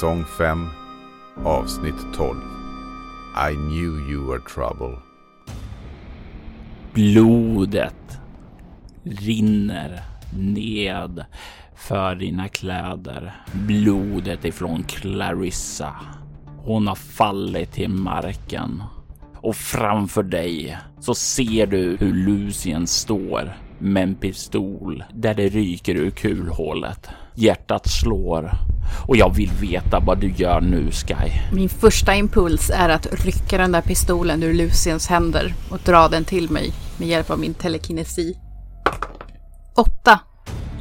Säsong 5 Avsnitt 12 I knew you were trouble. Blodet rinner ned för dina kläder. Blodet ifrån Clarissa. Hon har fallit till marken. Och framför dig så ser du hur Lucien står med en pistol där det ryker ur kulhålet. Hjärtat slår och jag vill veta vad du gör nu Sky. Min första impuls är att rycka den där pistolen ur Luciens händer och dra den till mig med hjälp av min telekinesi. Åtta.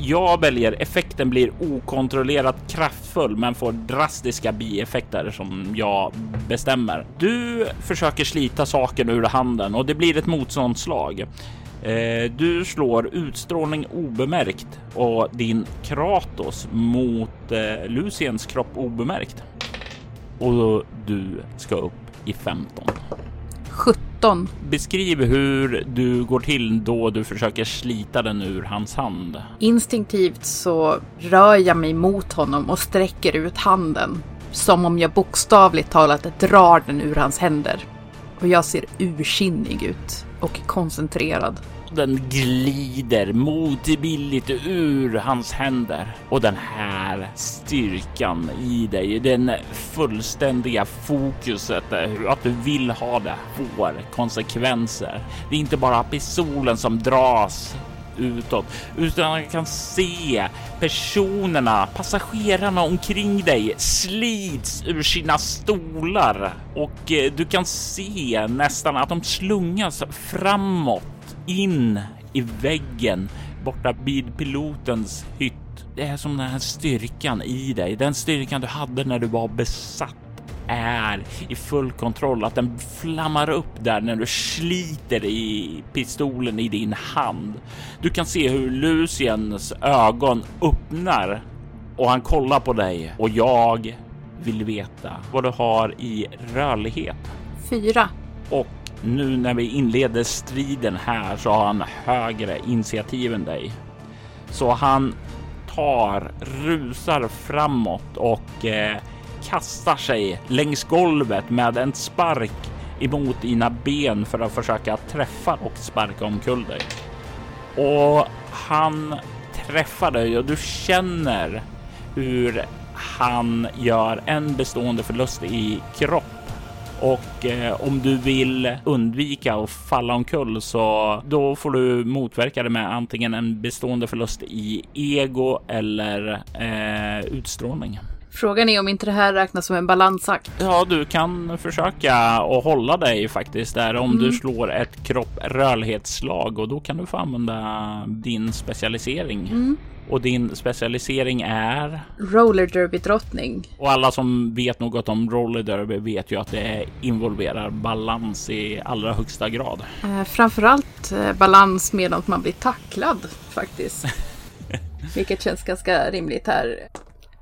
Jag väljer effekten blir okontrollerat kraftfull men får drastiska bieffekter som jag bestämmer. Du försöker slita saken ur handen och det blir ett motståndsslag. Eh, du slår utstrålning obemärkt och din Kratos mot eh, Luciens kropp obemärkt. Och du ska upp i 15. 17. Beskriv hur du går till då du försöker slita den ur hans hand. Instinktivt så rör jag mig mot honom och sträcker ut handen. Som om jag bokstavligt talat drar den ur hans händer. Och jag ser ursinnig ut och koncentrerad. Den glider motvilligt ur hans händer och den här styrkan i dig, den fullständiga fokuset, att du vill ha det, får konsekvenser. Det är inte bara pistolen som dras utåt, utan man kan se personerna, passagerarna omkring dig slits ur sina stolar. Och eh, du kan se nästan att de slungas framåt in i väggen borta vid pilotens hytt. Det är som den här styrkan i dig, den styrkan du hade när du var besatt är i full kontroll, att den flammar upp där när du sliter i pistolen i din hand. Du kan se hur Luciens ögon öppnar och han kollar på dig och jag vill veta vad du har i rörlighet. Fyra. Och nu när vi inleder striden här så har han högre initiativ än dig. Så han tar, rusar framåt och eh, kastar sig längs golvet med en spark emot dina ben för att försöka träffa och sparka omkull dig. Och han träffar dig och du känner hur han gör en bestående förlust i kropp och eh, om du vill undvika att falla omkull så då får du motverka det med antingen en bestående förlust i ego eller eh, utstrålning. Frågan är om inte det här räknas som en balansakt. Ja, du kan försöka och hålla dig faktiskt där om mm. du slår ett kropp rörlighetsslag och då kan du få använda din specialisering. Mm. Och din specialisering är? Roller derby drottning. Och alla som vet något om roller derby vet ju att det involverar balans i allra högsta grad. Eh, framförallt eh, balans medan man blir tacklad faktiskt. Vilket känns ganska rimligt här.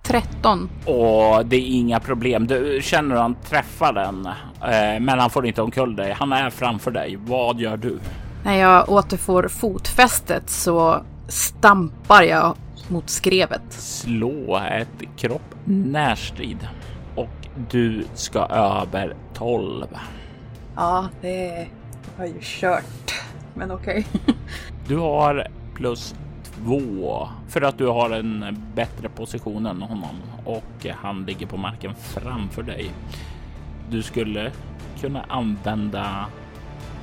13. Och det är inga problem. Du känner han träffar den, eh, men han får inte omkull dig. Han är framför dig. Vad gör du? När jag återfår fotfästet så stampar jag mot skrevet. Slå ett kropp närstrid och du ska över 12. Ja, det har ju kört. Men okej. Okay. du har plus två för att du har en bättre position än honom och han ligger på marken framför dig. Du skulle kunna använda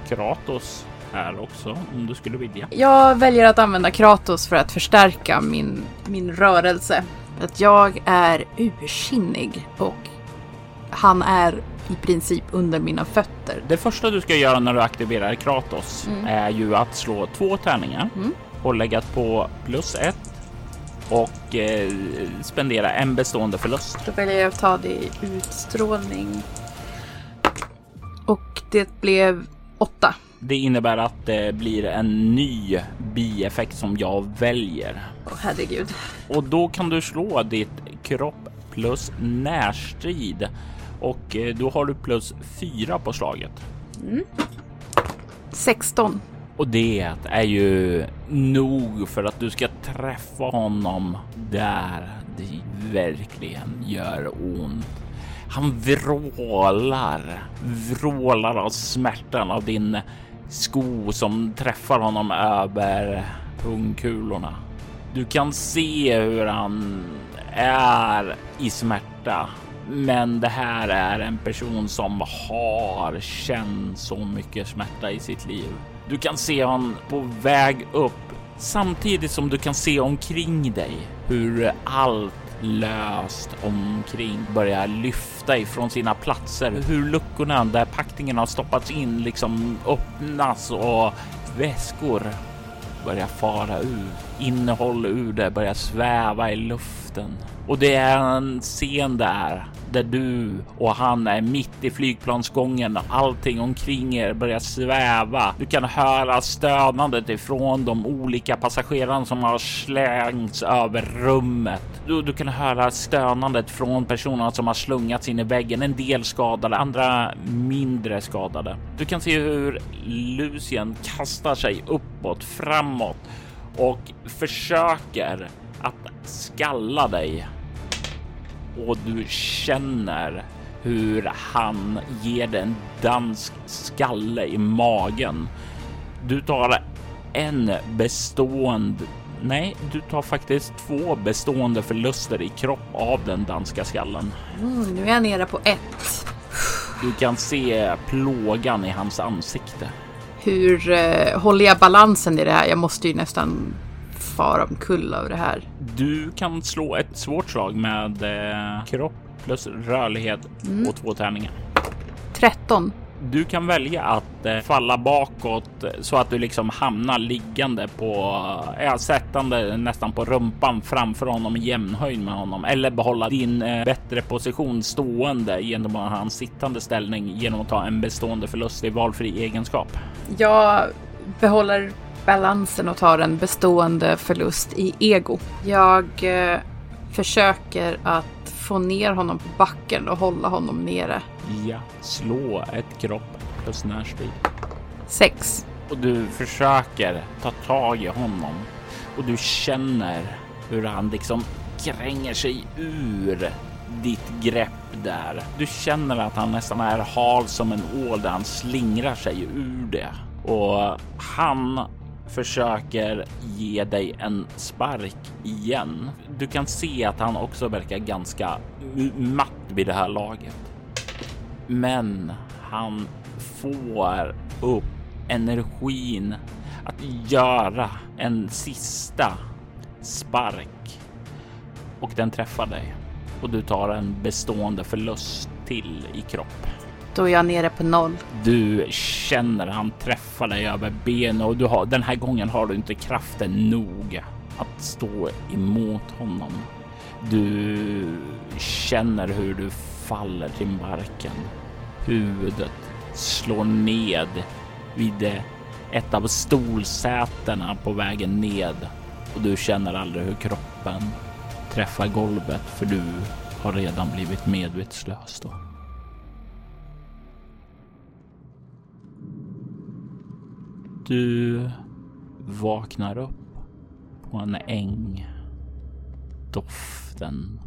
Kratos här också om du skulle vilja. Jag väljer att använda Kratos för att förstärka min, min rörelse. Att jag är ursinnig och han är i princip under mina fötter. Det första du ska göra när du aktiverar Kratos är ju att slå två tärningar och lägga på plus ett och eh, spendera en bestående förlust. Då väljer jag att ta det i utstrålning. Och det blev åtta. Det innebär att det blir en ny bieffekt som jag väljer. Åh herregud. Och då kan du slå ditt kropp plus närstrid och eh, då har du plus fyra på slaget. 16. Och det är ju nog för att du ska träffa honom där det verkligen gör ont. Han vrålar, vrålar av smärtan av din sko som träffar honom över pungkulorna. Du kan se hur han är i smärta. Men det här är en person som har känt så mycket smärta i sitt liv. Du kan se honom på väg upp samtidigt som du kan se omkring dig hur allt löst omkring börjar lyfta ifrån sina platser. Hur luckorna där packningen har stoppats in liksom öppnas och väskor börjar fara ut. Innehåll ur det börjar sväva i luften. Och det är en scen där där du och han är mitt i flygplansgången. Allting omkring er börjar sväva. Du kan höra stönandet ifrån de olika passagerarna som har slängts över rummet. Du, du kan höra stönandet från personerna som har slungats in i väggen. En del skadade, andra mindre skadade. Du kan se hur Lucien kastar sig uppåt, framåt och försöker att skalla dig och du känner hur han ger dig en dansk skalle i magen. Du tar en bestående Nej, du tar faktiskt två bestående förluster i kropp av den danska skallen. Mm, nu är jag nere på ett. Du kan se plågan i hans ansikte. Hur eh, håller jag balansen i det här? Jag måste ju nästan fara omkull av det här. Du kan slå ett svårt slag med eh, kropp plus rörlighet och två tärningar. 13. Du kan välja att eh, falla bakåt eh, så att du liksom hamnar liggande på, eh, ja, sättande nästan på rumpan framför honom i jämnhöjd med honom eller behålla din eh, bättre position stående genom att ha en sittande ställning genom att ta en bestående förlust i valfri egenskap. Jag behåller balansen och tar en bestående förlust i ego. Jag eh, försöker att få ner honom på backen och hålla honom nere. Ja, slå ett kropp plus närstrid. 6. och du försöker ta tag i honom och du känner hur han liksom kränger sig ur ditt grepp där. Du känner att han nästan är hal som en ål där han slingrar sig ur det och han försöker ge dig en spark igen. Du kan se att han också verkar ganska matt vid det här laget. Men han får upp energin att göra en sista spark och den träffar dig och du tar en bestående förlust till i kropp. Då är jag nere på noll. Du känner han träffar dig över benen och du har, den här gången har du inte kraften nog att stå emot honom. Du känner hur du faller till marken. Huvudet slår ned vid ett av stolsätena på vägen ned och du känner aldrig hur kroppen träffar golvet för du har redan blivit medvetslös då. Du vaknar upp på en äng. Doften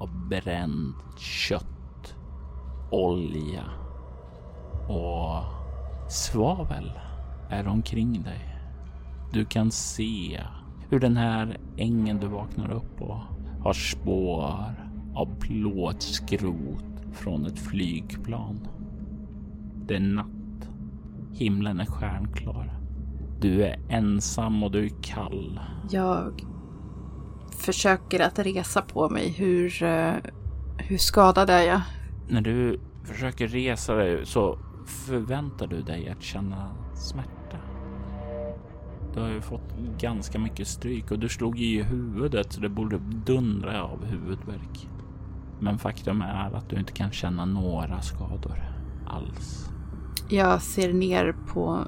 av bränt kött, olja och svavel är omkring dig. Du kan se hur den här ängen du vaknar upp på har spår av plåtskrot från ett flygplan. Det är natt. Himlen är stjärnklar. Du är ensam och du är kall. Jag försöker att resa på mig. Hur, eh, hur skadad är jag? När du försöker resa dig så förväntar du dig att känna smärta. Du har ju fått ganska mycket stryk och du slog i huvudet så det borde dundra av huvudvärk. Men faktum är att du inte kan känna några skador alls. Jag ser ner på,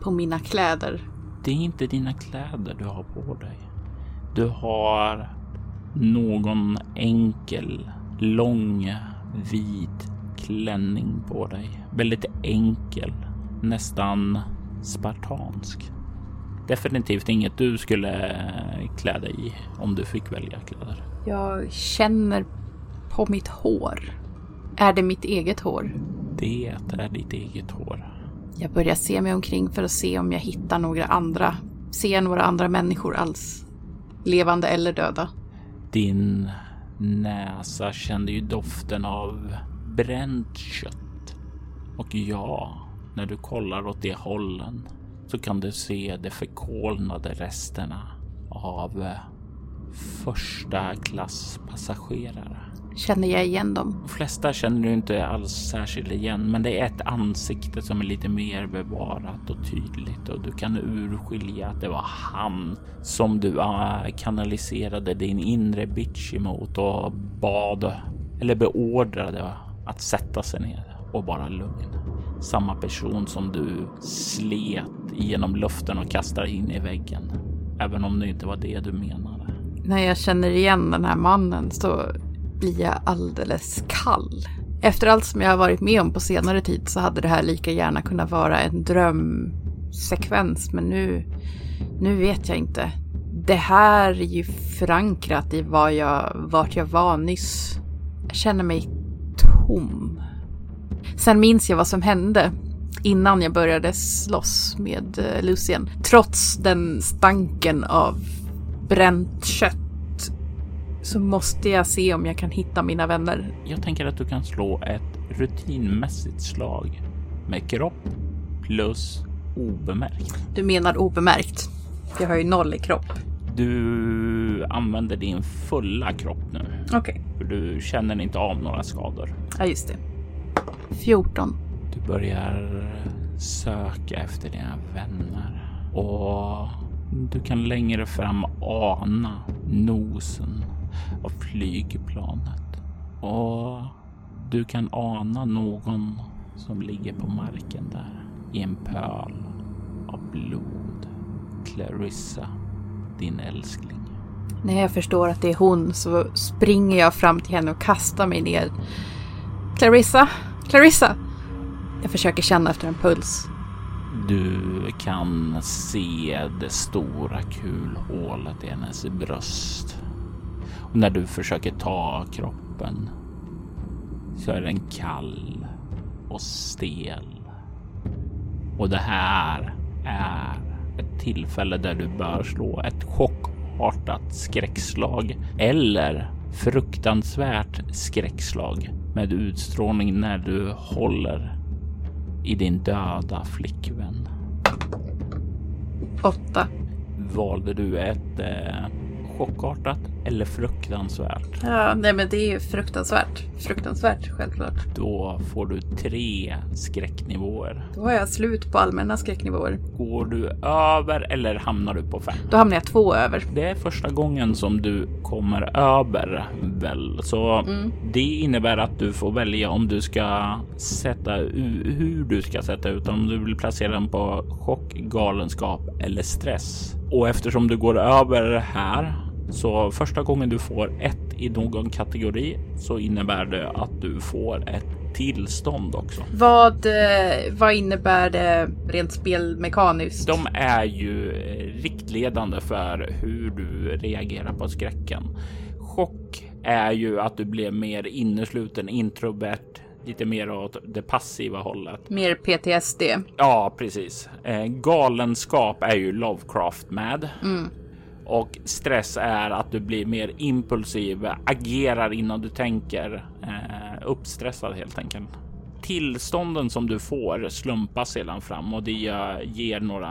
på mina kläder. Det är inte dina kläder du har på dig. Du har någon enkel, lång, vit klänning på dig. Väldigt enkel, nästan spartansk. Definitivt inget du skulle klä dig i om du fick välja kläder. Jag känner på mitt hår. Är det mitt eget hår? Det är ditt eget hår. Jag börjar se mig omkring för att se om jag hittar några andra. Ser några andra människor alls. Levande eller döda. Din näsa kände ju doften av bränt kött. Och ja, när du kollar åt det hållen så kan du se de förkolnade resterna av första klass passagerare. Känner jag igen dem? De flesta känner du inte alls särskilt igen, men det är ett ansikte som är lite mer bevarat och tydligt och du kan urskilja att det var han som du äh, kanaliserade din inre bitch emot och bad eller beordrade att sätta sig ner och vara lugn. Samma person som du slet genom luften och kastade in i väggen. Även om det inte var det du menade. När jag känner igen den här mannen så blir jag alldeles kall. Efter allt som jag har varit med om på senare tid så hade det här lika gärna kunnat vara en drömsekvens. Men nu, nu vet jag inte. Det här är ju förankrat i vad jag, vart jag var nyss. Jag känner mig tom. Sen minns jag vad som hände innan jag började slåss med eh, Lucien. Trots den stanken av bränt kött så måste jag se om jag kan hitta mina vänner. Jag tänker att du kan slå ett rutinmässigt slag med kropp plus obemärkt. Du menar obemärkt? Jag har ju noll i kropp. Du använder din fulla kropp nu. Okej. Okay. För du känner inte av några skador. Ja, just det. 14. Du börjar söka efter dina vänner och du kan längre fram ana nosen av flygplanet och du kan ana någon som ligger på marken där i en pöl av blod. Clarissa, din älskling. När jag förstår att det är hon så springer jag fram till henne och kastar mig ner. Clarissa, Clarissa! Jag försöker känna efter en puls. Du kan se det stora kulhålet i hennes bröst. När du försöker ta kroppen så är den kall och stel. Och det här är ett tillfälle där du bör slå ett chockartat skräckslag eller fruktansvärt skräckslag med utstrålning när du håller i din döda flickvän. Åtta. Valde du ett eh, chockartat eller fruktansvärt? Ja, nej men det är ju fruktansvärt. Fruktansvärt, självklart. Då får du tre skräcknivåer. Då har jag slut på allmänna skräcknivåer. Går du över eller hamnar du på fem? Då hamnar jag två över. Det är första gången som du kommer över väl, så mm. det innebär att du får välja om du ska sätta hur du ska sätta ut om du vill placera den på chock, galenskap eller stress. Och eftersom du går över här så första gången du får ett i någon kategori så innebär det att du får ett tillstånd också. Vad, eh, vad innebär det rent spelmekaniskt? De är ju eh, riktledande för hur du reagerar på skräcken. Chock är ju att du blir mer innesluten, introvert, lite mer åt det passiva hållet. Mer PTSD. Ja, precis. Eh, galenskap är ju Lovecraft med. Mm. Och stress är att du blir mer impulsiv, agerar innan du tänker, eh, uppstressad helt enkelt. Tillstånden som du får slumpas sedan fram och det ger några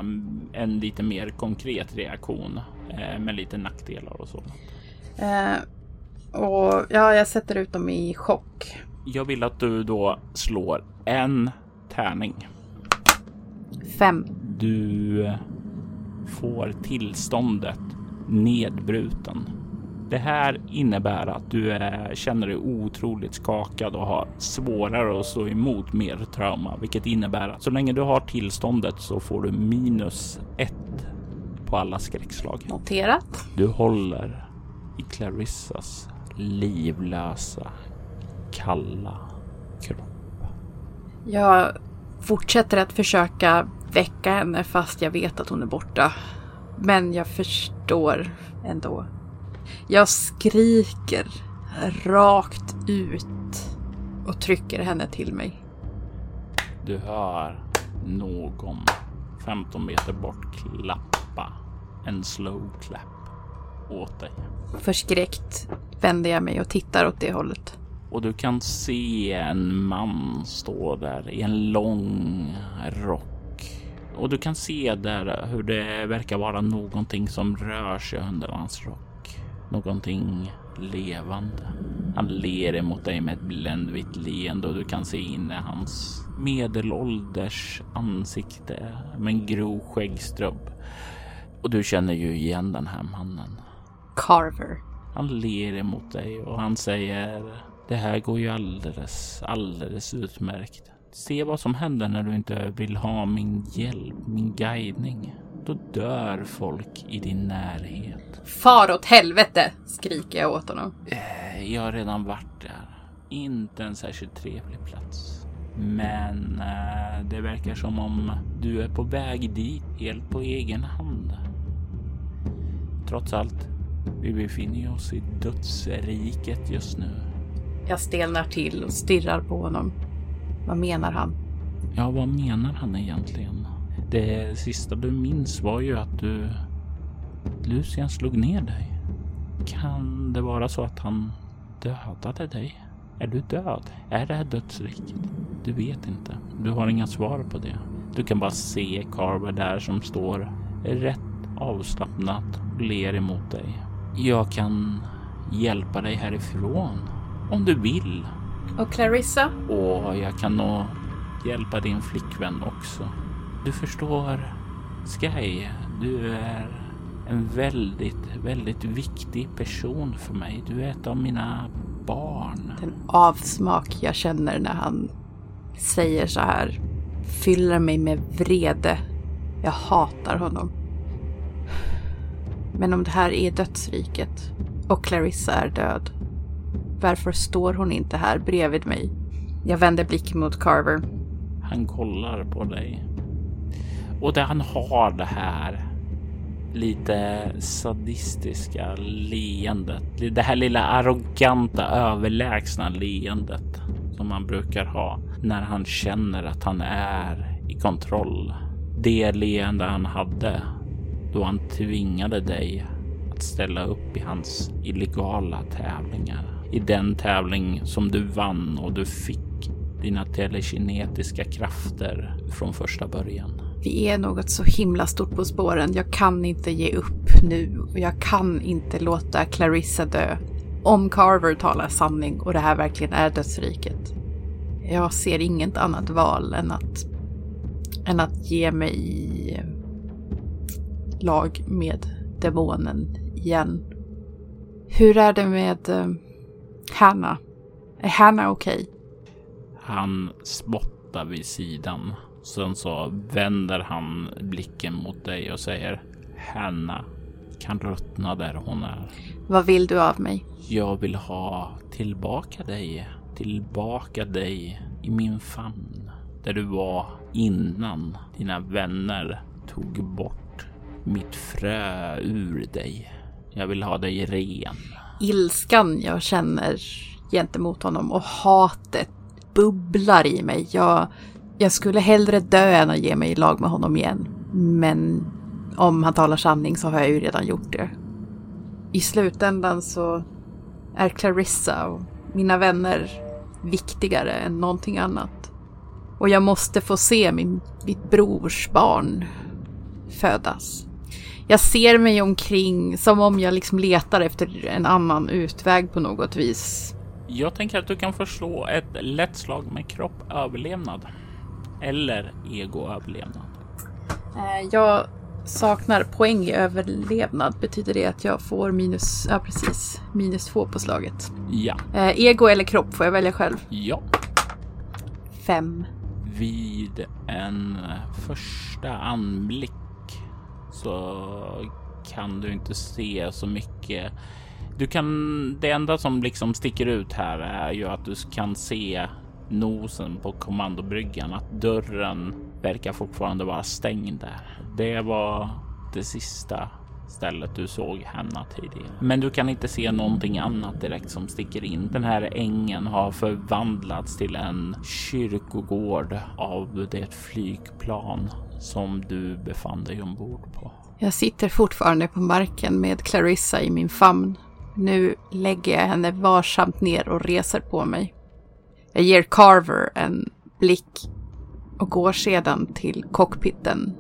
en lite mer konkret reaktion eh, med lite nackdelar och så. Eh, och ja, jag sätter ut dem i chock. Jag vill att du då slår en tärning. Fem. Du får tillståndet nedbruten. Det här innebär att du är, känner dig otroligt skakad och har svårare att stå emot mer trauma, vilket innebär att så länge du har tillståndet så får du minus ett på alla skräckslag. Noterat. Du håller i Clarissas livlösa, kalla kropp. Jag fortsätter att försöka väcka henne fast jag vet att hon är borta. Men jag förstår ändå. Jag skriker rakt ut och trycker henne till mig. Du hör någon 15 meter bort klappa en slow clap åt dig. Förskräckt vänder jag mig och tittar åt det hållet. Och du kan se en man stå där i en lång rock. Och du kan se där hur det verkar vara någonting som rör sig under hans rock. Någonting levande. Han ler emot dig med ett bländvitt leende och du kan se in i hans medelålders ansikte med en grov skäggstrubb. Och du känner ju igen den här mannen. Carver. Han ler emot dig och han säger det här går ju alldeles, alldeles utmärkt. Se vad som händer när du inte vill ha min hjälp, min guidning. Då dör folk i din närhet. Far åt helvete! skriker jag åt honom. Eh, Jag har redan varit där. Inte en särskilt trevlig plats. Men eh, det verkar som om du är på väg dit helt på egen hand. Trots allt, vi befinner oss i dödsriket just nu. Jag stelnar till och stirrar på honom. Vad menar han? Ja, vad menar han egentligen? Det sista du minns var ju att du... Lucian slog ner dig. Kan det vara så att han dödade dig? Är du död? Är det här dödsriket? Du vet inte. Du har inga svar på det. Du kan bara se Carver där som står rätt avslappnat och ler emot dig. Jag kan hjälpa dig härifrån om du vill. Och Clarissa? Och jag kan nog hjälpa din flickvän också. Du förstår, Sky, du är en väldigt, väldigt viktig person för mig. Du är ett av mina barn. Den avsmak jag känner när han säger så här fyller mig med vrede. Jag hatar honom. Men om det här är dödsriket och Clarissa är död, varför står hon inte här bredvid mig? Jag vänder blicken mot Carver. Han kollar på dig. Och det han har det här lite sadistiska leendet. Det här lilla arroganta, överlägsna leendet som han brukar ha när han känner att han är i kontroll. Det leende han hade då han tvingade dig att ställa upp i hans illegala tävlingar. I den tävling som du vann och du fick dina telekinetiska krafter från första början. Vi är något så himla stort på spåren. Jag kan inte ge upp nu och jag kan inte låta Clarissa dö. Om Carver talar sanning och det här verkligen är dödsriket. Jag ser inget annat val än att, än att ge mig i lag med demonen igen. Hur är det med eh, Hanna? Är Hanna okej? Okay? Han spottar vid sidan. Sen så vänder han blicken mot dig och säger Hanna kan ruttna där hon är. Vad vill du av mig? Jag vill ha tillbaka dig. Tillbaka dig i min famn. Där du var innan dina vänner tog bort mitt frö ur dig. Jag vill ha dig ren. Ilskan jag känner gentemot honom och hatet bubblar i mig. Jag, jag skulle hellre dö än att ge mig i lag med honom igen. Men om han talar sanning så har jag ju redan gjort det. I slutändan så är Clarissa och mina vänner viktigare än någonting annat. Och jag måste få se min, mitt brors barn födas. Jag ser mig omkring som om jag liksom letar efter en annan utväg på något vis. Jag tänker att du kan förslå ett lätt slag med kropp överlevnad. Eller ego överlevnad. Eh, jag saknar poäng i överlevnad. Betyder det att jag får minus, ja precis, minus två på slaget? Ja. Eh, ego eller kropp får jag välja själv. Ja. Fem. Vid en första anblick så kan du inte se så mycket. Du kan, det enda som liksom sticker ut här är ju att du kan se nosen på kommandobryggan, att dörren verkar fortfarande vara stängd där. Det var det sista stället du såg henne tidigare. Men du kan inte se någonting annat direkt som sticker in. Den här ängen har förvandlats till en kyrkogård av det flygplan som du befann dig ombord på. Jag sitter fortfarande på marken med Clarissa i min famn. Nu lägger jag henne varsamt ner och reser på mig. Jag ger Carver en blick och går sedan till cockpiten.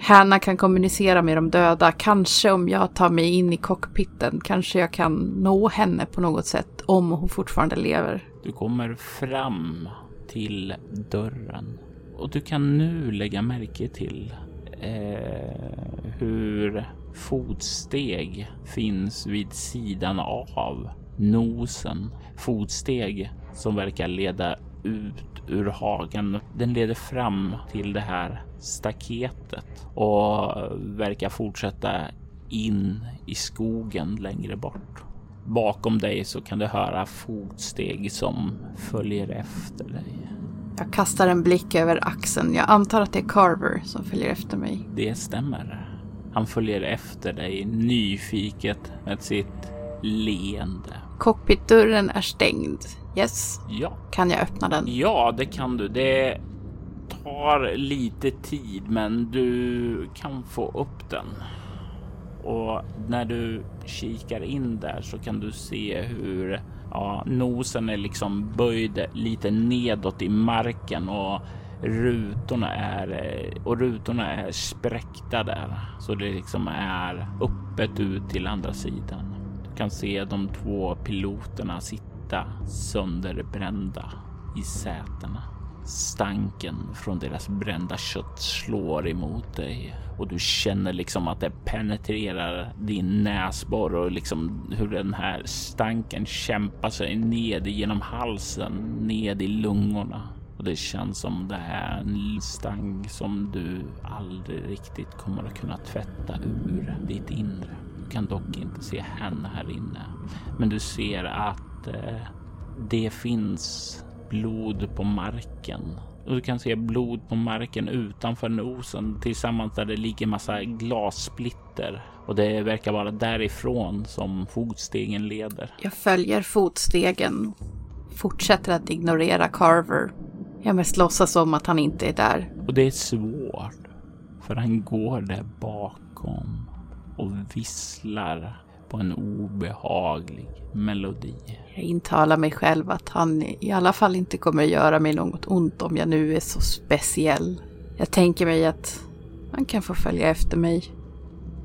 Hanna kan kommunicera med de döda. Kanske om jag tar mig in i cockpiten kanske jag kan nå henne på något sätt om hon fortfarande lever. Du kommer fram till dörren och du kan nu lägga märke till eh, hur fotsteg finns vid sidan av nosen. Fotsteg som verkar leda ut ur hagen. Den leder fram till det här staketet och verkar fortsätta in i skogen längre bort. Bakom dig så kan du höra fotsteg som följer efter dig. Jag kastar en blick över axeln. Jag antar att det är Carver som följer efter mig. Det stämmer. Han följer efter dig nyfiket med sitt leende. Cockpitdörren är stängd. Yes. Ja. Kan jag öppna den? Ja, det kan du. Det tar lite tid, men du kan få upp den. Och när du kikar in där så kan du se hur ja, nosen är liksom böjd lite nedåt i marken och rutorna är eh, och rutorna är spräckta där så det liksom är öppet ut till andra sidan. Du kan se de två piloterna sitta sönderbrända i sätena. Stanken från deras brända kött slår emot dig och du känner liksom att det penetrerar din näsborr och liksom hur den här stanken kämpar sig ned genom halsen, ned i lungorna. Och det känns som det här är en stank som du aldrig riktigt kommer att kunna tvätta ur ditt inre. Du kan dock inte se henne här inne, men du ser att eh, det finns blod på marken. Och du kan se blod på marken utanför nosen tillsammans där det ligger massa glassplitter. Och det verkar vara därifrån som fotstegen leder. Jag följer fotstegen. Fortsätter att ignorera Carver. Jag mest låtsas som att han inte är där. Och det är svårt. För han går där bakom och visslar på en obehaglig melodi. Jag intalar mig själv att han i alla fall inte kommer göra mig något ont om jag nu är så speciell. Jag tänker mig att han kan få följa efter mig.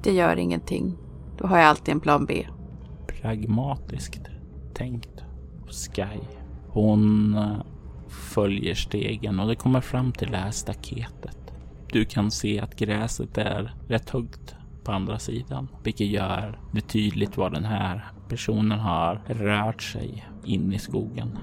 Det gör ingenting. Då har jag alltid en plan B. Pragmatiskt tänkt Sky. Hon eh, följer stegen och det kommer fram till det här staketet. Du kan se att gräset är rätt högt på andra sidan, vilket gör det tydligt var den här personen har rört sig in i skogen.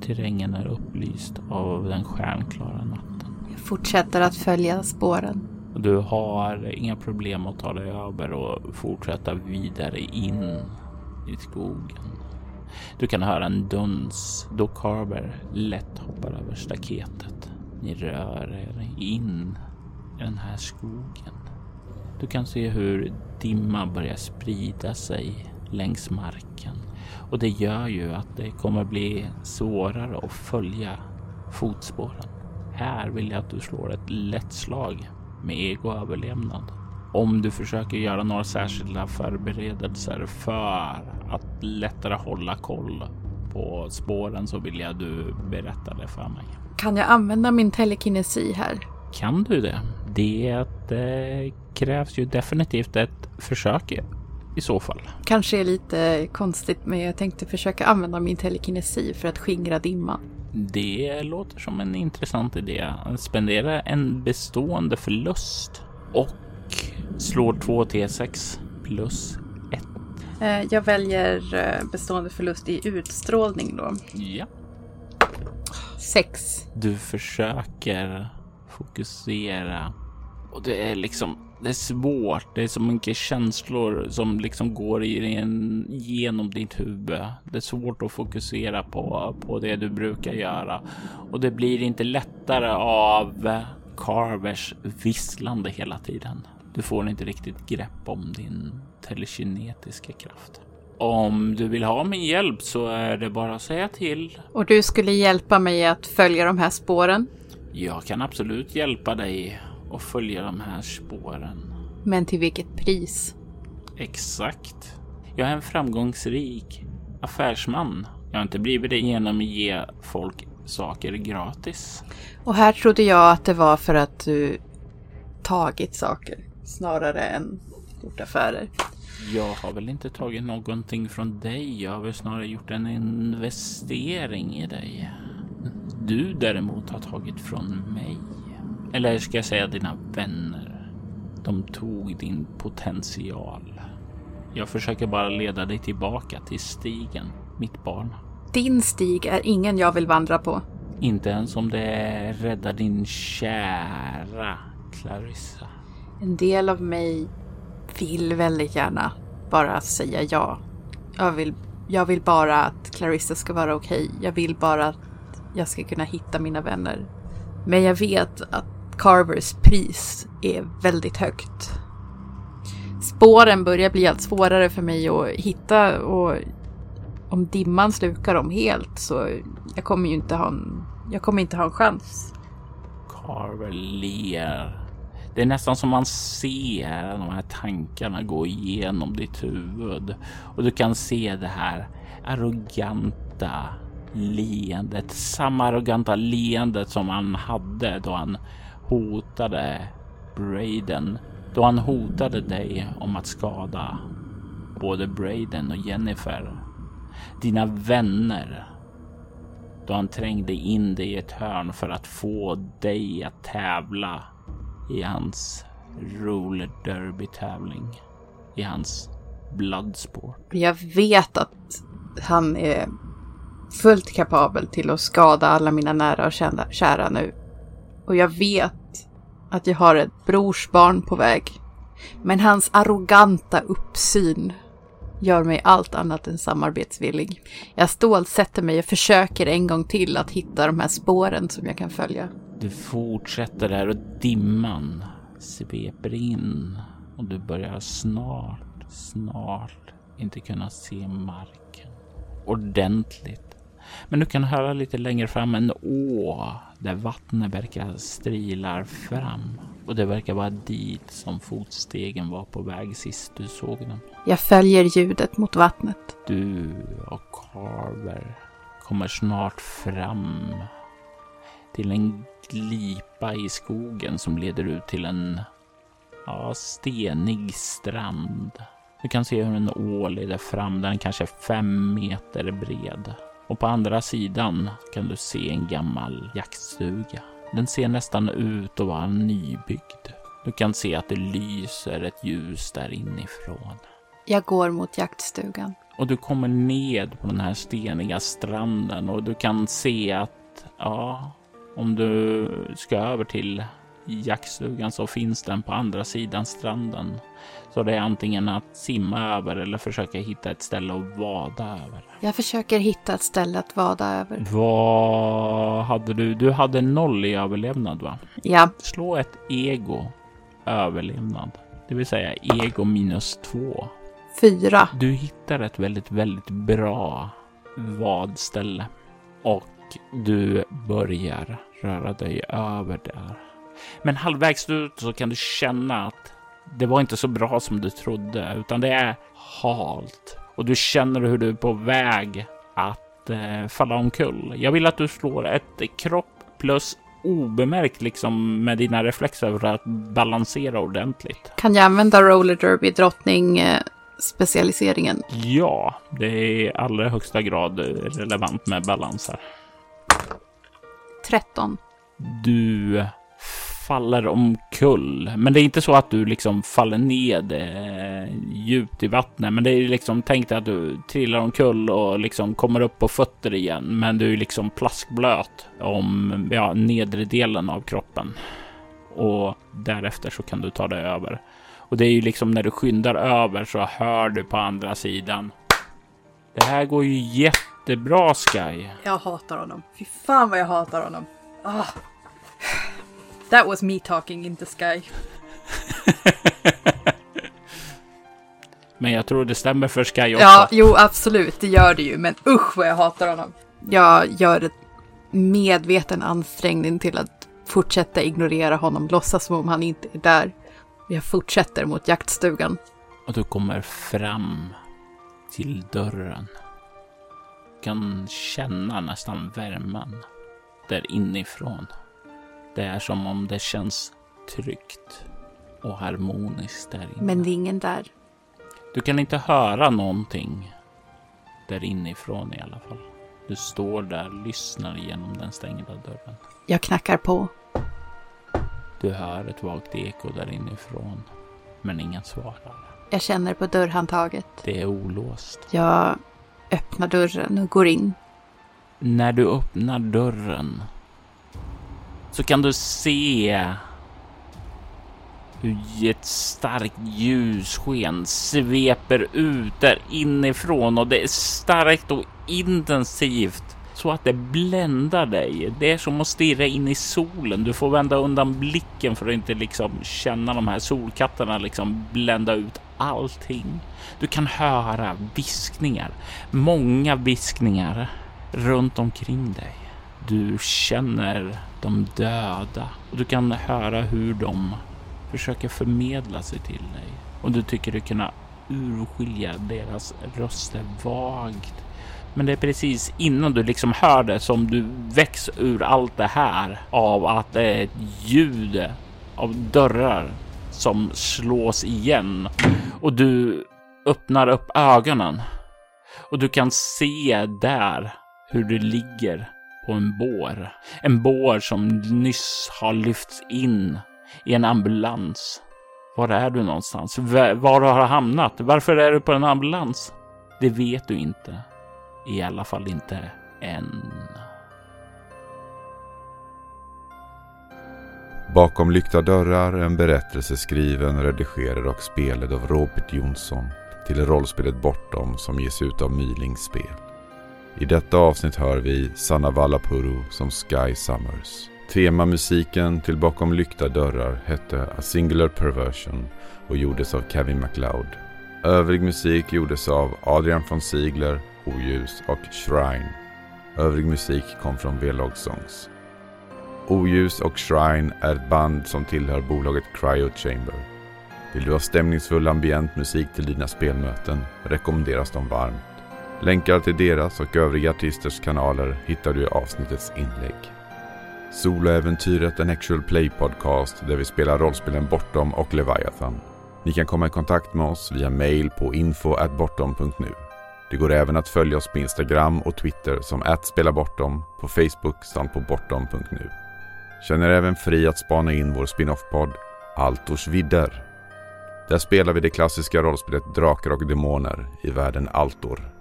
Terrängen är upplyst av den stjärnklara natten. Jag fortsätter att följa spåren. Du har inga problem att ta dig över och fortsätta vidare in i skogen. Du kan höra en duns då Carver lätt hoppar över staketet. Ni rör er in i den här skogen. Du kan se hur dimma börjar sprida sig längs marken och det gör ju att det kommer bli svårare att följa fotspåren. Här vill jag att du slår ett lätt slag med ego-överlevnad. Om du försöker göra några särskilda förberedelser för att lättare hålla koll på spåren så vill jag du berätta det för mig. Kan jag använda min telekinesi här? Kan du det? Det eh, krävs ju definitivt ett försök i så fall? Kanske är lite konstigt, men jag tänkte försöka använda min telekinesi för att skingra dimman. Det låter som en intressant idé. Spendera en bestående förlust och slår 2 T6 plus 1. Eh, Jag väljer eh, bestående förlust i utstrålning då. Ja. Sex. Du försöker fokusera och det är liksom det är svårt. Det är så mycket känslor som liksom går en, genom ditt huvud. Det är svårt att fokusera på, på det du brukar göra och det blir inte lättare av Carvers visslande hela tiden. Du får inte riktigt grepp om din telekinetiska kraft. Om du vill ha min hjälp så är det bara att säga till. Och du skulle hjälpa mig att följa de här spåren. Jag kan absolut hjälpa dig att följa de här spåren. Men till vilket pris? Exakt. Jag är en framgångsrik affärsman. Jag har inte blivit det genom att ge folk saker gratis. Och här trodde jag att det var för att du tagit saker snarare än gjort affärer. Jag har väl inte tagit någonting från dig. Jag har väl snarare gjort en investering i dig. Du däremot har tagit från mig. Eller ska jag säga dina vänner. De tog din potential. Jag försöker bara leda dig tillbaka till stigen, mitt barn. Din stig är ingen jag vill vandra på. Inte ens om det räddar din kära Clarissa. En del av mig vill väldigt gärna bara säga ja. Jag vill, jag vill bara att Clarissa ska vara okej. Jag vill bara att jag ska kunna hitta mina vänner. Men jag vet att Carvers pris är väldigt högt. Spåren börjar bli allt svårare för mig att hitta och om dimman slukar dem helt så jag kommer ju inte ha en, jag kommer inte ha en chans. Carver ler. Det är nästan som man ser de här tankarna gå igenom ditt huvud och du kan se det här arroganta leendet, samma arroganta leendet som han hade då han hotade Braden, då han hotade dig om att skada både Braden och Jennifer, dina vänner då han trängde in dig i ett hörn för att få dig att tävla i hans roller derby tävling, i hans bloodsport. Jag vet att han är fullt kapabel till att skada alla mina nära och kära nu. Och jag vet att jag har ett brorsbarn på väg. Men hans arroganta uppsyn gör mig allt annat än samarbetsvillig. Jag stålsätter mig och försöker en gång till att hitta de här spåren som jag kan följa. Du fortsätter där och dimman sveper in och du börjar snart, snart inte kunna se marken ordentligt. Men du kan höra lite längre fram en å där vattnet verkar strilar fram och det verkar vara dit som fotstegen var på väg sist du såg dem. Jag följer ljudet mot vattnet. Du och Carver kommer snart fram till en glipa i skogen som leder ut till en ja, stenig strand. Du kan se hur en å leder fram. Den kanske är fem meter bred. Och på andra sidan kan du se en gammal jaktstuga. Den ser nästan ut att vara nybyggd. Du kan se att det lyser ett ljus där inifrån. Jag går mot jaktstugan. Och du kommer ned på den här steniga stranden och du kan se att, ja, om du ska över till jaktstugan så finns den på andra sidan stranden. Så det är antingen att simma över eller försöka hitta ett ställe att vada över. Jag försöker hitta ett ställe att vada över. Vad hade du? Du hade noll i överlevnad va? Ja, Slå ett ego överlevnad, det vill säga ego minus två. fyra. Du hittar ett väldigt, väldigt bra vadställe och du börjar röra dig över där. Men halvvägs ut så kan du känna att det var inte så bra som du trodde, utan det är halt och du känner hur du är på väg att eh, falla omkull. Jag vill att du slår ett kropp plus obemärkt liksom med dina reflexer för att balansera ordentligt. Kan jag använda roller derby drottning eh, specialiseringen? Ja, det är i allra högsta grad relevant med balans här. 13. Du faller omkull. Men det är inte så att du liksom faller ned eh, djupt i vattnet. Men det är liksom tänkt att du trillar omkull och liksom kommer upp på fötter igen. Men du är liksom plaskblöt om ja, nedre delen av kroppen. Och därefter så kan du ta dig över. Och det är ju liksom när du skyndar över så hör du på andra sidan. Det här går ju jättebra Sky. Jag hatar honom. Fy fan vad jag hatar honom. Ah. That was me talking in the sky. Men jag tror det stämmer för Sky också. Ja, jo absolut, det gör det ju. Men usch vad jag hatar honom. Jag gör ett medveten ansträngning till att fortsätta ignorera honom, låtsas som om han inte är där. Jag fortsätter mot jaktstugan. Och du kommer fram till dörren. Du kan känna nästan värmen där inifrån. Det är som om det känns tryggt och harmoniskt där inne. Men det är ingen där. Du kan inte höra någonting där inifrån i alla fall. Du står där och lyssnar genom den stängda dörren. Jag knackar på. Du hör ett vagt eko där inifrån, men ingen svarar. Jag känner på dörrhandtaget. Det är olåst. Jag öppnar dörren och går in. När du öppnar dörren så kan du se hur ett starkt ljussken sveper ut där inifrån och det är starkt och intensivt så att det bländar dig. Det är som att stirra in i solen. Du får vända undan blicken för att inte liksom känna de här solkatterna liksom blända ut allting. Du kan höra viskningar, många viskningar runt omkring dig. Du känner de döda. Och du kan höra hur de försöker förmedla sig till dig. Och du tycker dig kunna urskilja deras röster vagt. Men det är precis innan du liksom hör det som du väcks ur allt det här av att det är ett ljud av dörrar som slås igen. Och du öppnar upp ögonen. Och du kan se där hur du ligger på en bår. En bår som nyss har lyfts in i en ambulans. Var är du någonstans? Var har du hamnat? Varför är du på en ambulans? Det vet du inte. I alla fall inte än. Bakom lyckta dörrar en berättelse skriven, redigerad och spelad av Robert Jonsson till rollspelet Bortom som ges ut av Mylings spel. I detta avsnitt hör vi Sanna Vallapuro som Sky Summers. Temamusiken till Bakom lyckta dörrar hette A Singular Perversion och gjordes av Kevin MacLeod. Övrig musik gjordes av Adrian von Ziegler, Oljus och Shrine. Övrig musik kom från V-Log Songs. Oljus och Shrine är ett band som tillhör bolaget Cryo Chamber. Vill du ha stämningsfull ambient musik till dina spelmöten rekommenderas de varmt. Länkar till deras och övriga artisters kanaler hittar du i avsnittets inlägg. Soloäventyret en actual play podcast där vi spelar rollspelen Bortom och Leviathan. Ni kan komma i kontakt med oss via mail på info.bortom.nu. Det går även att följa oss på Instagram och Twitter som @spelabortom, på Facebook samt på bortom.nu. Känner även fri att spana in vår spin-off-podd Altors vidder. Där spelar vi det klassiska rollspelet Drakar och Demoner i världen Altor.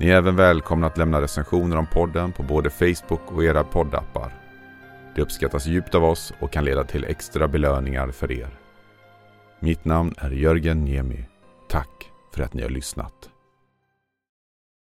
Ni är även välkomna att lämna recensioner om podden på både Facebook och era poddappar. Det uppskattas djupt av oss och kan leda till extra belöningar för er. Mitt namn är Jörgen Niemi. Tack för att ni har lyssnat.